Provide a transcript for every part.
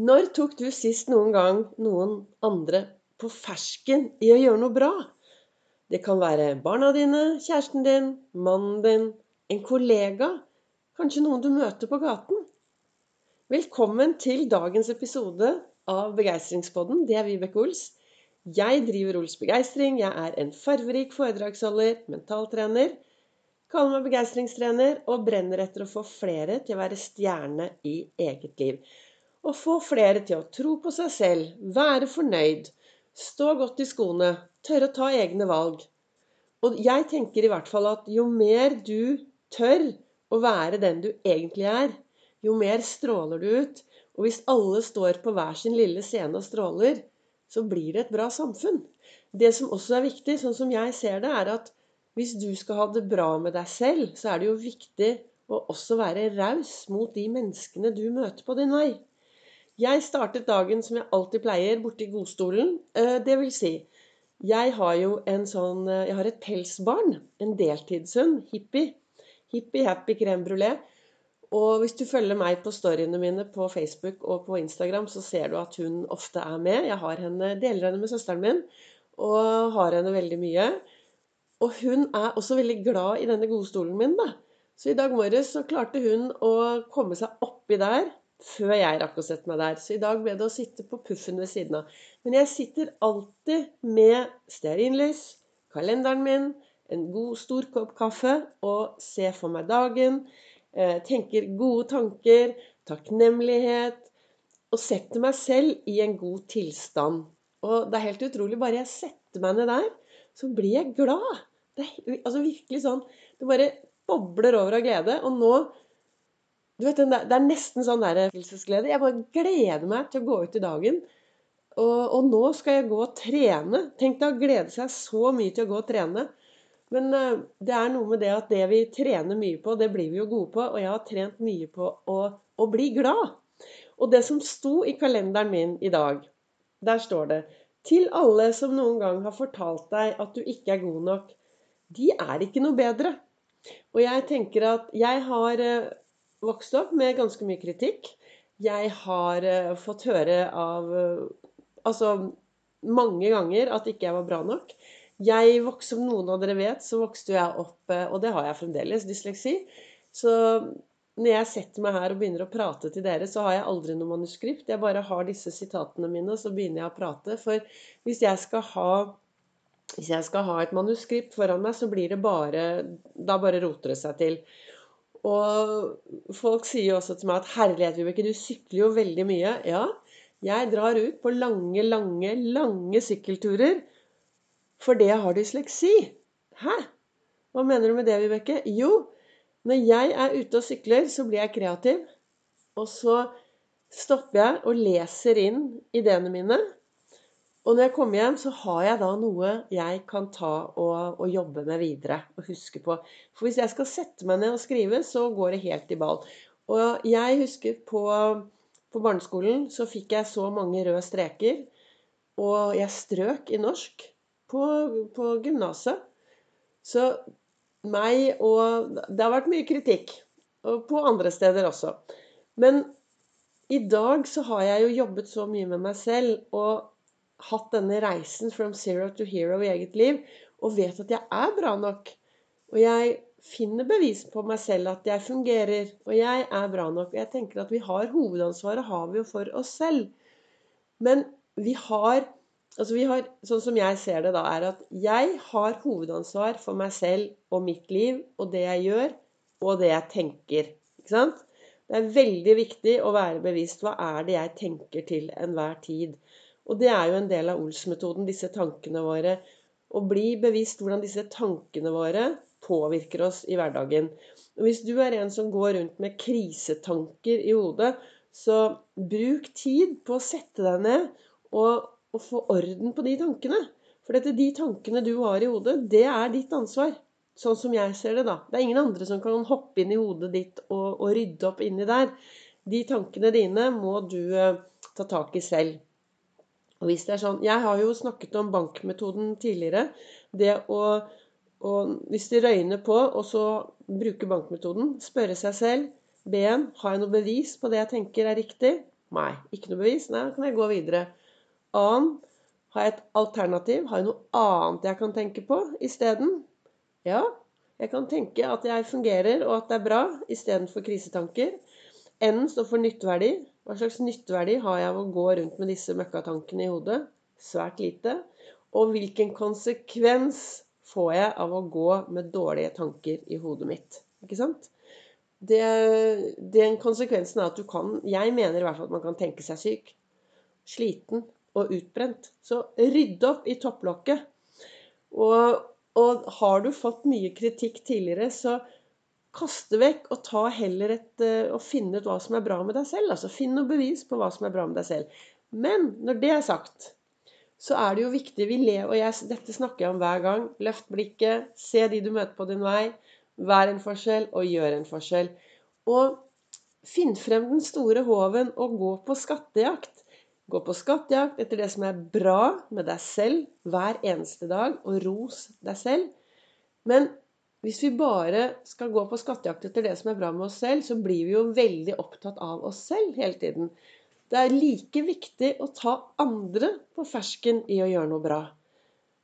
Når tok du sist noen gang noen andre på fersken i å gjøre noe bra? Det kan være barna dine, kjæresten din, mannen din, en kollega, kanskje noen du møter på gaten. Velkommen til dagens episode av Begeistringspodden. Det er Vibeke Ols. Jeg driver Ols Begeistring. Jeg er en farverik foredragsholder, mentaltrener. Kaller meg begeistringstrener og brenner etter å få flere til å være stjerne i eget liv. Å få flere til å tro på seg selv, være fornøyd, stå godt i skoene, tørre å ta egne valg. Og jeg tenker i hvert fall at jo mer du tør å være den du egentlig er, jo mer stråler du ut. Og hvis alle står på hver sin lille scene og stråler, så blir det et bra samfunn. Det som også er viktig, sånn som jeg ser det, er at hvis du skal ha det bra med deg selv, så er det jo viktig å også være raus mot de menneskene du møter på din vei. Jeg startet dagen som jeg alltid pleier, borti godstolen. Eh, det vil si, jeg har jo en sånn eh, Jeg har et pelsbarn. En deltidshund. Hippie. Hippie happy crème brulé. Og hvis du følger meg på storyene mine på Facebook og på Instagram, så ser du at hun ofte er med. Jeg har henne, deler henne med søsteren min og har henne veldig mye. Og hun er også veldig glad i denne godstolen min, da. Så i dag morges så klarte hun å komme seg oppi der før jeg rakk å sette meg der. Så i dag ble det å sitte på puffen ved siden av. Men jeg sitter alltid med stearinlys, kalenderen min, en god, stor kopp kaffe og ser for meg dagen. Eh, tenker gode tanker, takknemlighet. Og setter meg selv i en god tilstand. Og det er helt utrolig. Bare jeg setter meg ned der, så blir jeg glad. Det er altså virkelig sånn Det bare bobler over av glede. Og nå du vet, Det er nesten sånn der Jeg bare gleder meg til å gå ut i dagen. Og, og, nå skal jeg gå og trene. Tenk deg å glede seg så mye til å gå og trene. Men uh, det er noe med det at det vi trener mye på, det blir vi jo gode på. Og jeg har trent mye på å, å bli glad. Og det som sto i kalenderen min i dag, der står det Til alle som noen gang har fortalt deg at du ikke er god nok. De er ikke noe bedre. Og jeg tenker at jeg har uh, vokst opp med ganske mye kritikk. Jeg har uh, fått høre av uh, Altså mange ganger at ikke jeg var bra nok. Jeg vokste, Som noen av dere vet, så vokste jeg opp, uh, og det har jeg fremdeles, dysleksi. Så når jeg setter meg her og begynner å prate til dere, så har jeg aldri noe manuskript. Jeg bare har disse sitatene mine, og så begynner jeg å prate. For hvis jeg skal ha jeg skal ha et manuskript foran meg, så blir det bare Da bare roter det seg til. Og folk sier også til meg at 'herlighet, Vibeke, du sykler jo veldig mye'. Ja, jeg drar ut på lange, lange, lange sykkelturer fordi jeg har dysleksi. Hæ? Hva mener du med det, Vibeke? Jo, når jeg er ute og sykler, så blir jeg kreativ. Og så stopper jeg og leser inn ideene mine. Og når jeg kommer hjem, så har jeg da noe jeg kan ta og, og, jobbe med videre og huske på. For hvis jeg skal sette meg ned og skrive, så går det helt i ball. Og jeg husker på, på barneskolen så fikk jeg så mange røde streker. Og jeg strøk i norsk på, på gymnaset. Så meg og Det har vært mye kritikk. Og på andre steder også. Men i dag så har jeg jo jobbet så mye med meg selv. og hatt denne reisen from zero to hero i eget liv, og vet at jeg er bra nok. Og jeg finner bevis på meg selv at jeg fungerer, og jeg er bra nok. Og jeg tenker at vi har hovedansvaret har vi jo for oss selv. Men vi har Altså vi har, Sånn som jeg ser det da, er at jeg har hovedansvar for meg selv og mitt liv og det jeg gjør, og det jeg tenker. Ikke sant? Det er veldig viktig å være bevisst hva er det jeg tenker til enhver tid. Og det er jo en del av Ols-metoden, disse tankene våre. Å bli bevisst hvordan disse tankene våre påvirker oss i hverdagen. Og hvis du er en som går rundt med krisetanker i hodet, så bruk tid på å sette deg ned og, og få orden på de tankene. For dette, de tankene du har i hodet, det er ditt ansvar. Sånn som jeg ser det, da. Det er ingen andre som kan hoppe inn i hodet ditt og, og rydde opp inni der. De tankene dine må du uh, ta tak i selv. Og hvis det er sånn, Jeg har jo snakket om bankmetoden tidligere. Det å, og Hvis de røyner på, og så bruke bankmetoden, spørre seg selv B1 har jeg noe bevis på det jeg tenker er riktig. Nei. Ikke noe bevis? Nei, da kan jeg gå videre. Annen. Har jeg et alternativ? Har jeg noe annet jeg kan tenke på isteden? Ja, jeg kan tenke at jeg fungerer og at det er bra istedenfor krisetanker. N står for nytteverdi. Hva slags nytteverdi har jeg av å gå rundt med disse møkkatankene i hodet? Svært lite. Og hvilken konsekvens får jeg av å gå med dårlige tanker i hodet mitt? Ikke sant? Det, den konsekvensen er at du kan Jeg mener i hvert fall at man kan tenke seg syk. Sliten og utbrent. Så rydd opp i topplokket. Og, og har du fått mye kritikk tidligere, så kaste vekk og ta heller et uh, og finne ut hva som er bra med deg selv. Altså finn noe bevis på hva som er bra med deg selv. Men når det er sagt, så er det jo viktig vi lever, og jeg, Dette snakker jeg om hver gang. Løft blikket, se de du møter på din vei. Vær en forskjell, og gjør en forskjell. Og finn frem den store håven og gå på skattejakt. Gå på skattejakt etter det som er bra med deg selv hver eneste dag, og ros deg selv. Men hvis vi bare skal gå på skattejakt etter det som er bra med oss selv, så blir vi jo veldig opptatt av oss selv hele tiden. Det er like viktig å ta andre på fersken i å gjøre noe bra.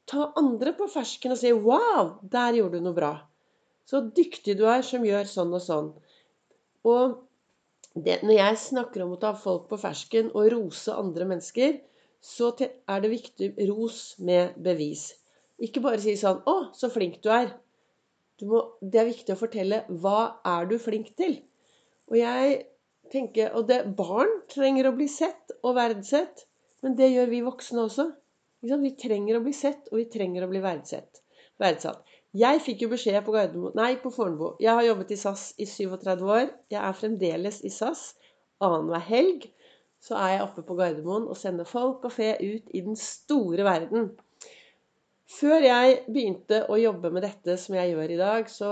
Ta andre på fersken og si 'Wow, der gjorde du noe bra'. Så dyktig du er som gjør sånn og sånn. Og det, når jeg snakker om å ta folk på fersken og rose andre mennesker, så er det viktig ros med bevis. Ikke bare si sånn 'Å, så flink du er'. Må, det er viktig å fortelle hva er du flink til. Og jeg tenker, og det, Barn trenger å bli sett og verdsett, men det gjør vi voksne også. Vi trenger å bli sett, og vi trenger å bli verdsett, verdsatt. Jeg fikk jo beskjed på Gardermoen, nei, på Fornebu. Jeg har jobbet i SAS i 37 år. Jeg er fremdeles i SAS. Annenhver helg så er jeg oppe på Gardermoen og sender folk og fe ut i den store verden. Før jeg begynte å jobbe med dette som jeg gjør i dag, så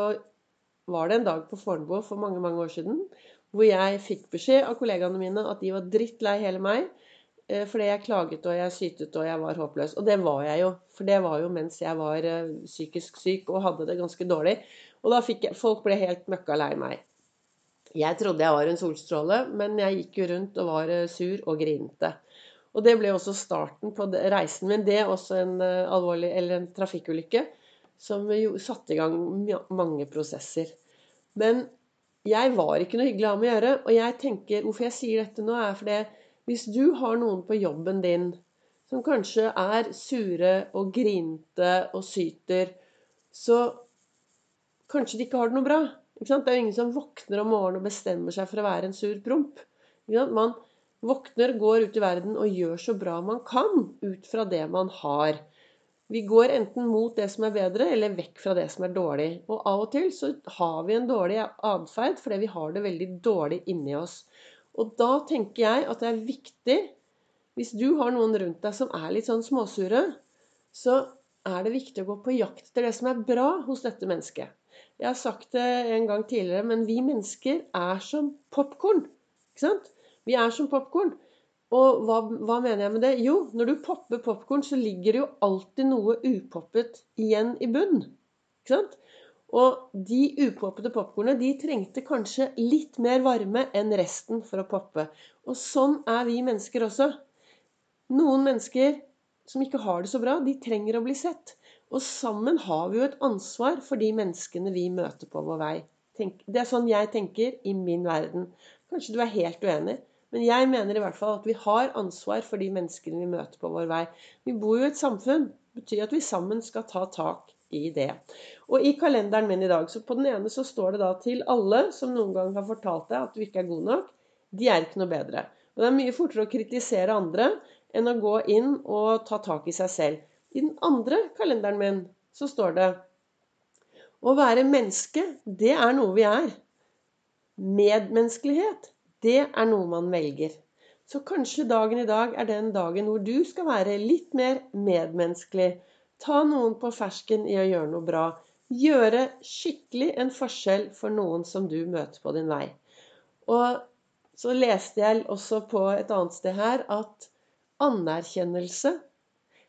var det en dag på Fornebu for mange mange år siden hvor jeg fikk beskjed av kollegaene mine at de var drittlei hele meg eh, fordi jeg klaget og jeg sytet og jeg var håpløs. Og det var jeg jo. For det var jo mens jeg var eh, psykisk syk og hadde det ganske dårlig. Og da fikk jeg Folk ble helt møkka lei meg. Jeg trodde jeg var en solstråle, men jeg gikk jo rundt og var eh, sur og grinte. Og det ble også starten på reisen min. Det er også en eh, alvorlig, eller en trafikkulykke som satte i gang mange prosesser. Men jeg var ikke noe hyggelig av med å gjøre. Og jeg tenker, hvorfor jeg sier dette nå, er fordi hvis du har noen på jobben din som kanskje er sure og grinte og syter, så kanskje de ikke har det noe bra. Det er jo ingen som våkner om morgenen og bestemmer seg for å være en sur promp. Man, våkner, går ut i verden og gjør så bra man kan ut fra det man har. Vi går enten mot det som er bedre, eller vekk fra det som er dårlig. Og av og til så har vi en dårlig atferd fordi vi har det veldig dårlig inni oss. Og da tenker jeg at det er viktig, hvis du har noen rundt deg som er litt sånn småsure, så er det viktig å gå på jakt etter det som er bra hos dette mennesket. Jeg har sagt det en gang tidligere, men vi mennesker er som popkorn. Ikke sant? Vi er som popkorn. Og hva, hva, mener jeg med det? Jo, når du popper popkorn, så ligger det jo alltid noe upoppet igjen i bunnen. Ikke sant? Og de upoppede popkornene de trengte kanskje litt mer varme enn resten for å poppe. Og sånn er vi mennesker også. Noen mennesker som ikke har det så bra, de trenger å bli sett. Og sammen har vi jo et ansvar for de menneskene vi møter på vår vei. det er sånn jeg tenker i min verden. Kanskje du er helt uenig. Men jeg mener i hvert fall at vi har ansvar for de menneskene vi møter på vår vei. Vi bor jo i et samfunn. Det betyr at vi sammen skal ta tak i det. Og i kalenderen min i dag, så på den ene så står det da til alle som noen gang har fortalt deg at du ikke er god nok, de er ikke noe bedre. Og det er mye fortere å kritisere andre enn å gå inn og ta tak i seg selv. I den andre kalenderen min så står det å være menneske, det er noe vi er. Medmenneskelighet, det er noe man velger. Så kanskje dagen i dag er den dagen hvor du skal være litt mer medmenneskelig. Ta noen på fersken i å gjøre noe bra. Gjøre skikkelig en forskjell for noen som du møter på din vei. Og så leste jeg også på et annet sted her at anerkjennelse,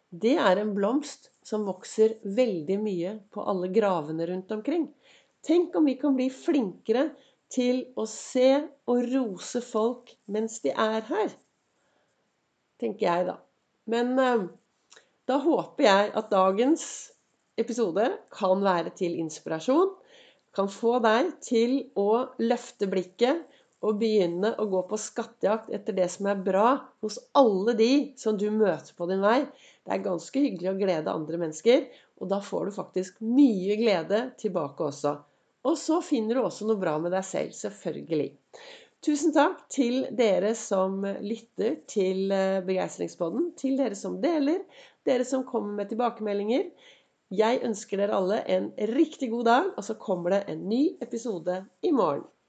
det er en blomst som vokser veldig mye på alle gravene rundt omkring. Tenk om vi kan bli flinkere til å se og rose folk mens de er her. tenker jeg, da. Men eh, da håper jeg at dagens episode kan være til inspirasjon. Kan få deg til å løfte blikket og begynne å gå på skattejakt etter det som er bra hos alle de som du møter på din vei. Det er ganske hyggelig å glede andre mennesker, og da får du faktisk mye glede tilbake også. Og så finner du også noe bra med deg selv. Selvfølgelig. Tusen takk til dere som lytter til eh, Begeistringspodden, til dere som deler, dere som kommer med tilbakemeldinger. Jeg ønsker dere alle en riktig god dag, og så kommer det en ny episode i morgen.